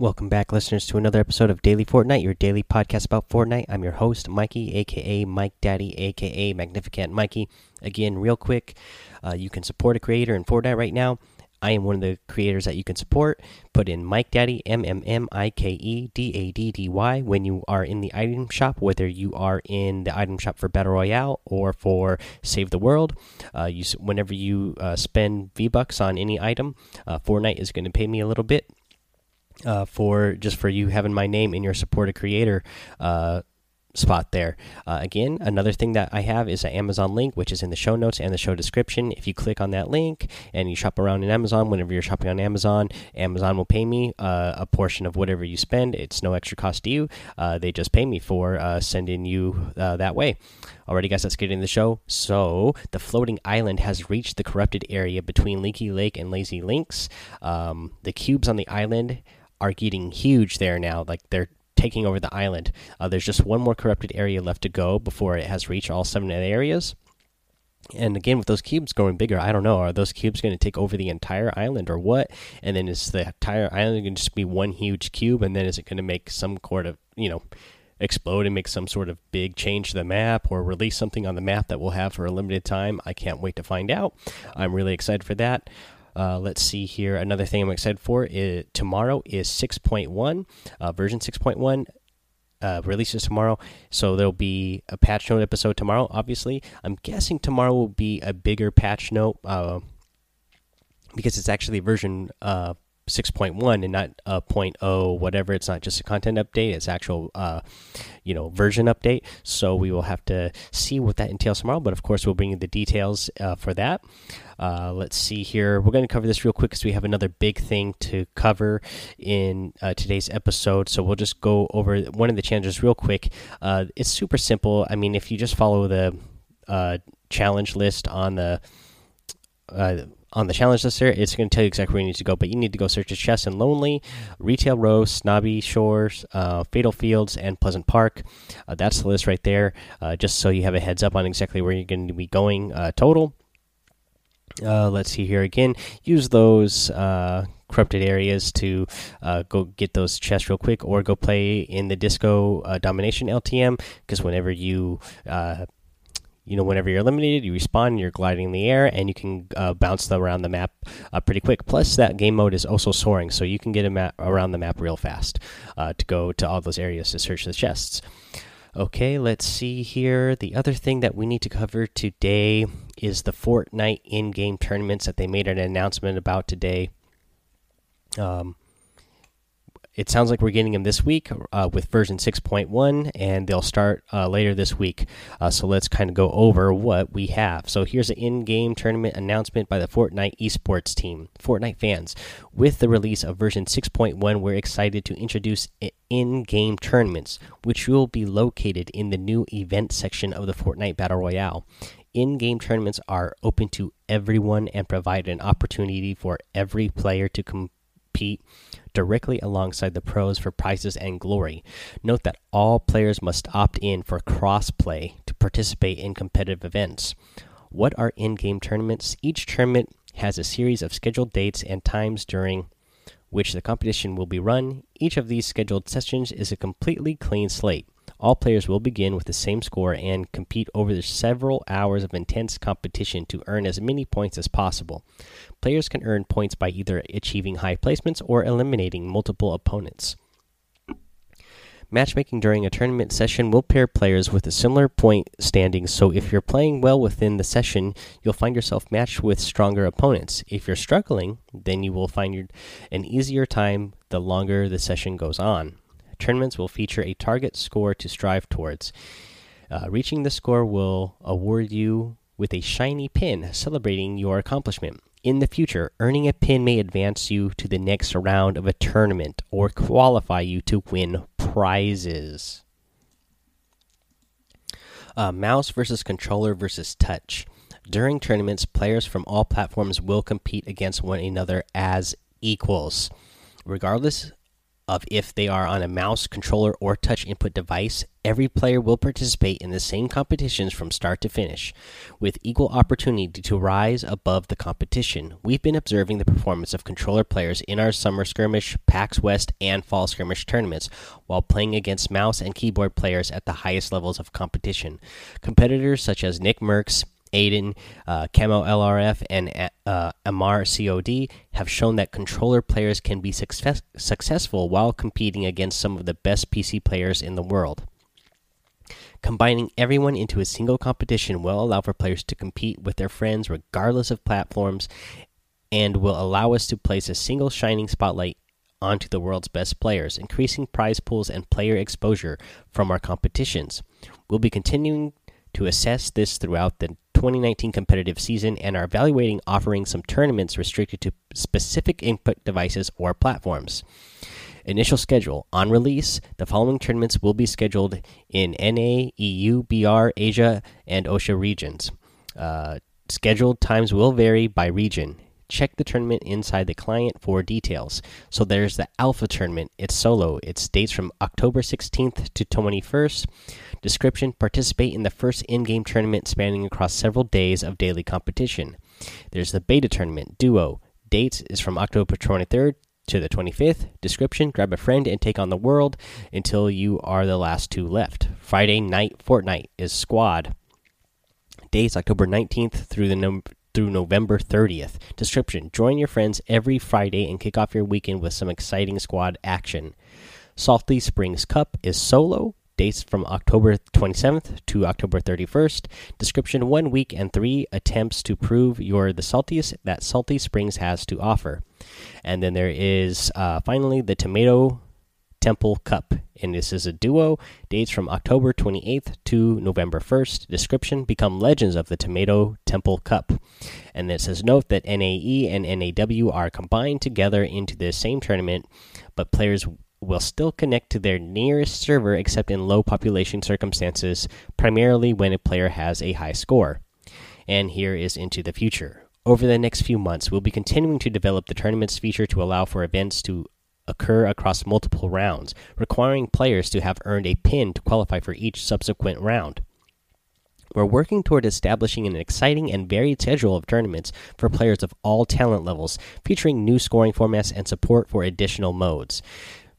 Welcome back, listeners, to another episode of Daily Fortnite, your daily podcast about Fortnite. I'm your host, Mikey, aka Mike Daddy, aka Magnificent Mikey. Again, real quick, uh, you can support a creator in Fortnite right now. I am one of the creators that you can support. Put in Mike Daddy, M M M I K E D A D D Y, when you are in the item shop, whether you are in the item shop for Battle Royale or for Save the World. Uh, you, whenever you uh, spend V Bucks on any item, uh, Fortnite is going to pay me a little bit uh, for just for you having my name in your supported creator uh, spot there. Uh, again, another thing that I have is an Amazon link, which is in the show notes and the show description. If you click on that link and you shop around in Amazon, whenever you're shopping on Amazon, Amazon will pay me uh, a portion of whatever you spend. It's no extra cost to you. Uh, they just pay me for uh, sending you uh, that way. Alrighty, guys, let's get into the show. So, the floating island has reached the corrupted area between Leaky Lake and Lazy Links. Um, the cubes on the island are getting huge there now. Like they're taking over the island. Uh, there's just one more corrupted area left to go before it has reached all seven areas. And again, with those cubes growing bigger, I don't know. Are those cubes going to take over the entire island or what? And then is the entire island going to just be one huge cube? And then is it going to make some sort of, you know, explode and make some sort of big change to the map or release something on the map that we'll have for a limited time? I can't wait to find out. I'm really excited for that. Uh, let's see here. Another thing I'm excited for is tomorrow is 6.1, uh, version 6.1. Uh, releases tomorrow, so there'll be a patch note episode tomorrow. Obviously, I'm guessing tomorrow will be a bigger patch note uh, because it's actually version uh, 6.1 and not a 0.0 whatever. It's not just a content update it's actual uh, you know version update. So we will have to see what that entails tomorrow but of course we'll bring you the details uh, for that. Uh, let's see here. We're going to cover this real quick because we have another big thing to cover in uh, today's episode. So we'll just go over one of the challenges real quick. Uh, it's super simple. I mean if you just follow the uh, challenge list on the on the challenge list there, it's going to tell you exactly where you need to go. But you need to go search the chests in Lonely, Retail Row, Snobby Shores, uh, Fatal Fields, and Pleasant Park. Uh, that's the list right there, uh, just so you have a heads up on exactly where you're going to be going uh, total. Uh, let's see here again. Use those uh, corrupted areas to uh, go get those chests real quick or go play in the disco uh, domination ltm because whenever you uh, you know whenever you're eliminated you respawn you're gliding in the air and you can uh, bounce around the map uh, pretty quick. Plus that game mode is also soaring so you can get around the map real fast uh, to go to all those areas to search the chests. Okay let's see here. The other thing that we need to cover today is the fortnite in-game tournaments that they made an announcement about today. Um, it sounds like we're getting them this week uh, with version 6.1 and they'll start uh, later this week. Uh, so let's kind of go over what we have. So here's an in-game tournament announcement by the fortnite esports team fortnite fans. With the release of version 6.1 we're excited to introduce in-game tournaments which will be located in the new event section of the fortnite battle royale. In-game tournaments are open to everyone and provide an opportunity for every player to compete directly alongside the pros for prizes and glory. Note that all players must opt in for crossplay to participate in competitive events. What are in game tournaments? Each tournament has a series of scheduled dates and times during which the competition will be run. Each of these scheduled sessions is a completely clean slate. All players will begin with the same score and compete over the several hours of intense competition to earn as many points as possible. Players can earn points by either achieving high placements or eliminating multiple opponents. Matchmaking during a tournament session will pair players with a similar point standing, so if you're playing well within the session, you'll find yourself matched with stronger opponents. If you're struggling, then you will find an easier time the longer the session goes on. Tournaments will feature a target score to strive towards. Uh, reaching the score will award you with a shiny pin celebrating your accomplishment. In the future, earning a pin may advance you to the next round of a tournament or qualify you to win prizes. Uh, mouse versus controller versus touch. During tournaments, players from all platforms will compete against one another as equals. Regardless of if they are on a mouse, controller, or touch input device, every player will participate in the same competitions from start to finish, with equal opportunity to rise above the competition. We've been observing the performance of controller players in our summer skirmish, PAX West, and fall skirmish tournaments while playing against mouse and keyboard players at the highest levels of competition. Competitors such as Nick Mercs, Aydan, uh, Camo LRF, and uh, Amar COD have shown that controller players can be success successful while competing against some of the best PC players in the world. Combining everyone into a single competition will allow for players to compete with their friends regardless of platforms and will allow us to place a single shining spotlight onto the world's best players, increasing prize pools and player exposure from our competitions. We'll be continuing to assess this throughout the 2019 competitive season and are evaluating offering some tournaments restricted to specific input devices or platforms. Initial schedule On release, the following tournaments will be scheduled in NA, EU, BR, Asia, and OSHA regions. Uh, scheduled times will vary by region. Check the tournament inside the client for details. So there's the Alpha tournament. It's solo. It dates from October 16th to 21st. Description Participate in the first in game tournament spanning across several days of daily competition. There's the Beta tournament, Duo. Dates is from October 23rd to the 25th. Description Grab a friend and take on the world until you are the last two left. Friday night Fortnite is Squad. Dates October 19th through the through November 30th. Description Join your friends every Friday and kick off your weekend with some exciting squad action. Salty Springs Cup is solo dates from October 27th to October 31st. Description one week and three attempts to prove you're the saltiest that Salty Springs has to offer. And then there is uh, finally the Tomato Temple Cup. And this is a duo. Dates from October 28th to November 1st. Description Become legends of the Tomato Temple Cup. And it says Note that NAE and NAW are combined together into the same tournament, but players will still connect to their nearest server except in low population circumstances, primarily when a player has a high score. And here is into the future. Over the next few months, we'll be continuing to develop the tournament's feature to allow for events to occur across multiple rounds, requiring players to have earned a pin to qualify for each subsequent round. We're working toward establishing an exciting and varied schedule of tournaments for players of all talent levels, featuring new scoring formats and support for additional modes.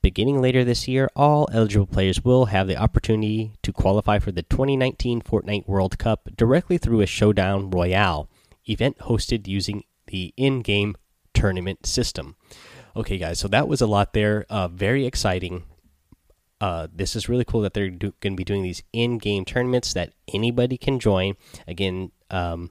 Beginning later this year, all eligible players will have the opportunity to qualify for the 2019 Fortnite World Cup directly through a Showdown Royale event hosted using the in game tournament system. Okay, guys, so that was a lot there. Uh, very exciting. Uh, this is really cool that they're going to be doing these in game tournaments that anybody can join. Again, um,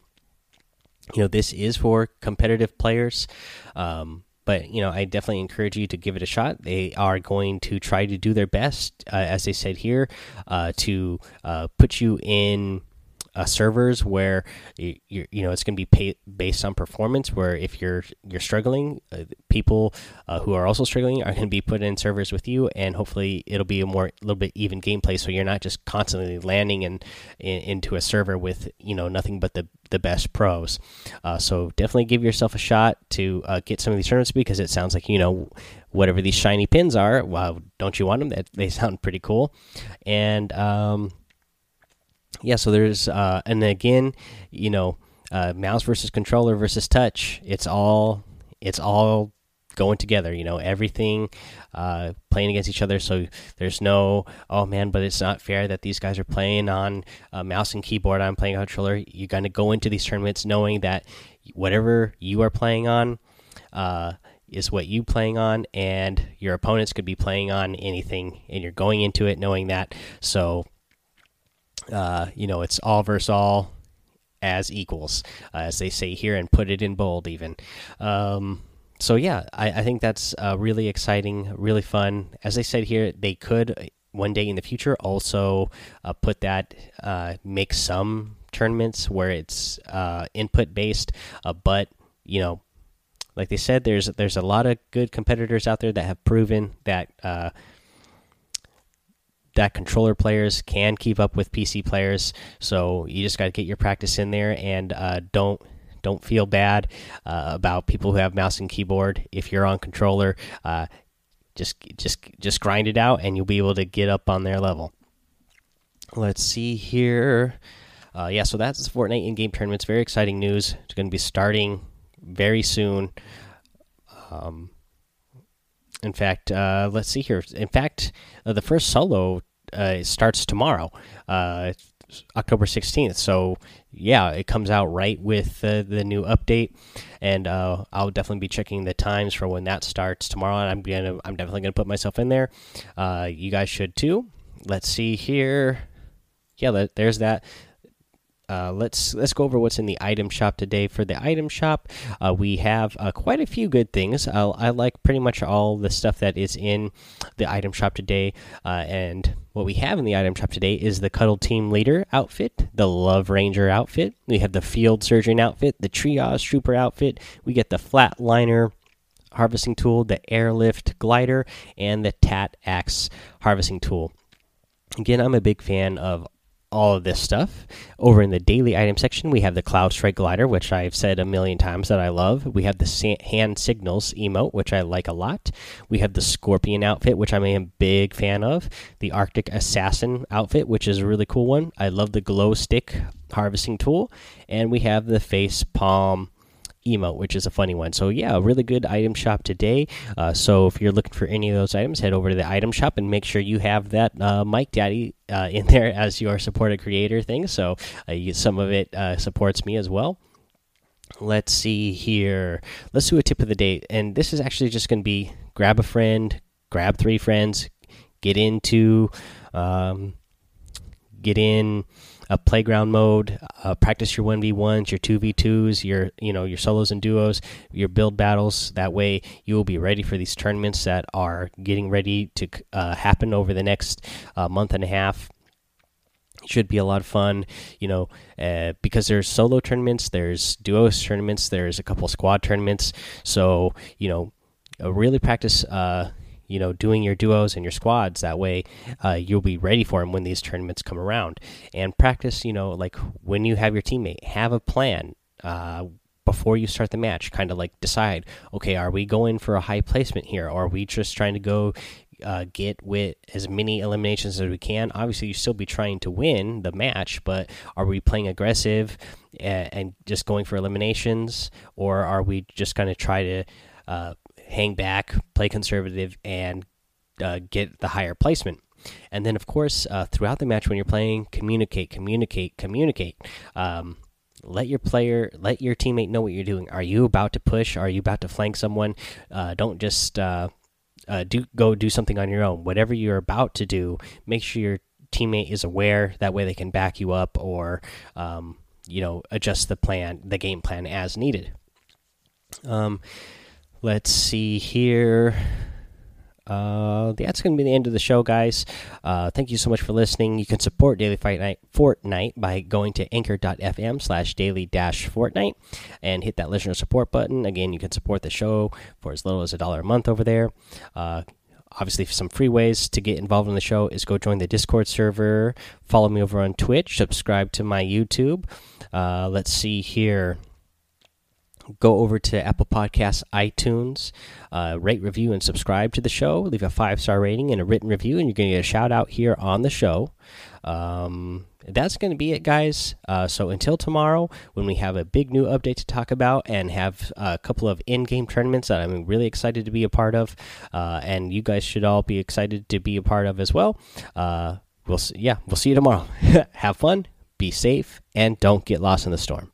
you know, this is for competitive players. Um, but you know i definitely encourage you to give it a shot they are going to try to do their best uh, as they said here uh, to uh, put you in uh, servers where you, you know it's going to be pay, based on performance. Where if you're you're struggling, uh, people uh, who are also struggling are going to be put in servers with you, and hopefully it'll be a more a little bit even gameplay. So you're not just constantly landing in, in into a server with you know nothing but the the best pros. Uh, so definitely give yourself a shot to uh, get some of these tournaments because it sounds like you know whatever these shiny pins are. Wow, don't you want them? That they sound pretty cool, and um, yeah, so there's uh, and again, you know, uh, mouse versus controller versus touch. It's all it's all going together. You know, everything uh, playing against each other. So there's no oh man, but it's not fair that these guys are playing on mouse and keyboard. I'm playing on controller. You're going to go into these tournaments knowing that whatever you are playing on. Uh, is what you playing on and your opponents could be playing on anything and you're going into it knowing that so uh, you know, it's all versus all as equals, uh, as they say here, and put it in bold even. Um, so yeah, I, I think that's uh, really exciting, really fun. As I said here, they could uh, one day in the future also uh, put that uh, make some tournaments where it's uh, input based, but you know, like they said, there's there's a lot of good competitors out there that have proven that uh, that controller players can keep up with PC players. So you just got to get your practice in there and uh, don't don't feel bad uh, about people who have mouse and keyboard. If you're on controller, uh, just just just grind it out, and you'll be able to get up on their level. Let's see here. Uh, yeah, so that's Fortnite in-game tournaments. Very exciting news. It's going to be starting very soon. Um, in fact, uh, let's see here. In fact, uh, the first solo uh, starts tomorrow, uh, October 16th. So, yeah, it comes out right with the new update. And uh, I'll definitely be checking the times for when that starts tomorrow. And I'm, gonna, I'm definitely going to put myself in there. Uh, you guys should too. Let's see here. Yeah, there's that uh, let's let's go over what's in the item shop today. For the item shop, uh, we have uh, quite a few good things. I like pretty much all the stuff that is in the item shop today. Uh, and what we have in the item shop today is the Cuddle Team Leader outfit, the Love Ranger outfit. We have the Field Surgeon outfit, the Triage Trooper outfit. We get the Flatliner harvesting tool, the Airlift glider, and the Tat Axe harvesting tool. Again, I'm a big fan of all of this stuff. Over in the daily item section, we have the Cloud Strike glider, which I've said a million times that I love. We have the hand signals emote, which I like a lot. We have the Scorpion outfit, which I'm a big fan of. The Arctic Assassin outfit, which is a really cool one. I love the glow stick harvesting tool, and we have the face palm emote, which is a funny one. So yeah, a really good item shop today. Uh, so if you're looking for any of those items, head over to the item shop and make sure you have that uh, Mike Daddy uh, in there as your supported creator thing. So uh, some of it uh, supports me as well. Let's see here. Let's do a tip of the day, and this is actually just going to be grab a friend, grab three friends, get into, um, get in a playground mode, uh, practice your one v ones, your two v twos, your you know your solos and duos, your build battles. That way, you will be ready for these tournaments that are getting ready to uh, happen over the next uh, month and a half. Should be a lot of fun, you know, uh, because there's solo tournaments, there's duos tournaments, there's a couple squad tournaments. So you know, uh, really practice uh, you know doing your duos and your squads. That way uh, you'll be ready for them when these tournaments come around. And practice you know like when you have your teammate have a plan uh, before you start the match. Kind of like decide okay are we going for a high placement here? Or are we just trying to go uh, get with as many eliminations as we can? Obviously you still be trying to win the match but are we playing aggressive and, and just going for eliminations? Or are we just going to try to uh, hang back, play conservative, and uh, get the higher placement. And then, of course, uh, throughout the match when you're playing, communicate, communicate, communicate. Um, let your player, let your teammate know what you're doing. Are you about to push? Are you about to flank someone? Uh, don't just uh, uh, do go do something on your own. Whatever you're about to do, make sure your teammate is aware. That way, they can back you up or um, you know adjust the plan, the game plan as needed. Um, Let's see here. Uh, that's going to be the end of the show, guys. Uh, thank you so much for listening. You can support Daily Fight Night Fortnite by going to anchor.fm slash daily dash Fortnite and hit that listener support button. Again, you can support the show for as little as a dollar a month over there. Uh, obviously, some free ways to get involved in the show is go join the Discord server, follow me over on Twitch, subscribe to my YouTube. Uh, let's see here go over to Apple Podcasts, iTunes, uh, rate, review, and subscribe to the show. Leave a five star rating and a written review, and you're going to get a shout out here on the show. Um, that's going to be it, guys. Uh, so until tomorrow, when we have a big new update to talk about and have a couple of in game tournaments that I'm really excited to be a part of, uh, and you guys should all be excited to be a part of as well. Uh, we'll see, yeah, we'll see you tomorrow. have fun, be safe, and don't get lost in the storm.